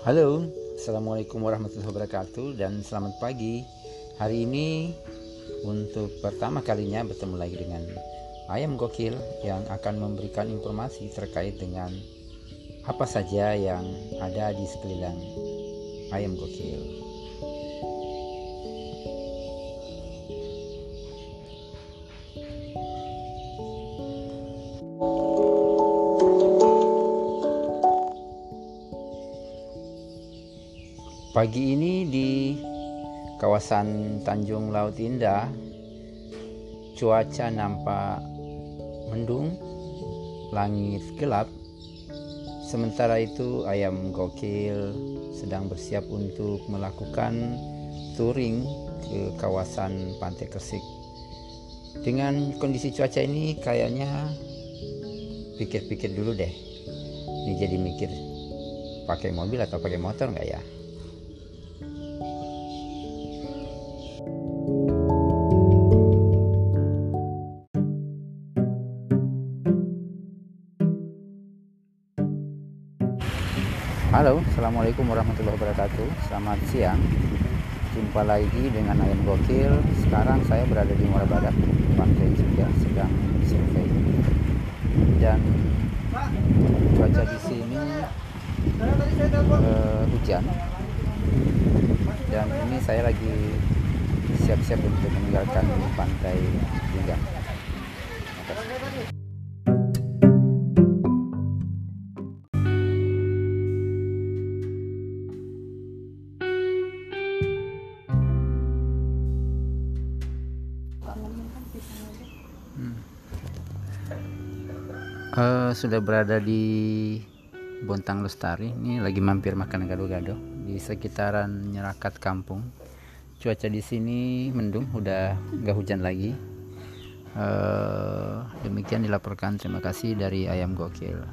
Halo, Assalamualaikum warahmatullahi wabarakatuh dan selamat pagi. Hari ini untuk pertama kalinya bertemu lagi dengan Ayam Gokil yang akan memberikan informasi terkait dengan apa saja yang ada di sekeliling Ayam Gokil Pagi ini di kawasan Tanjung Laut Indah cuaca nampak mendung, langit gelap. Sementara itu ayam gokil sedang bersiap untuk melakukan touring ke kawasan Pantai Kersik. Dengan kondisi cuaca ini kayaknya pikir-pikir dulu deh. Ini jadi mikir pakai mobil atau pakai motor nggak ya? Halo, Assalamualaikum warahmatullahi wabarakatuh. Selamat siang. Jumpa lagi dengan Ayam Gokil. Sekarang saya berada di Muara Barat Pantai juga sedang survei. Dan cuaca di sini uh, hujan. Dan ini saya lagi siap-siap untuk meninggalkan pantai juga uh, sudah berada di Bontang Lestari. Ini lagi mampir makan gado-gado di sekitaran Nyerakat Kampung. Cuaca di sini mendung udah nggak hujan lagi. Uh, demikian dilaporkan. Terima kasih dari Ayam Gokil.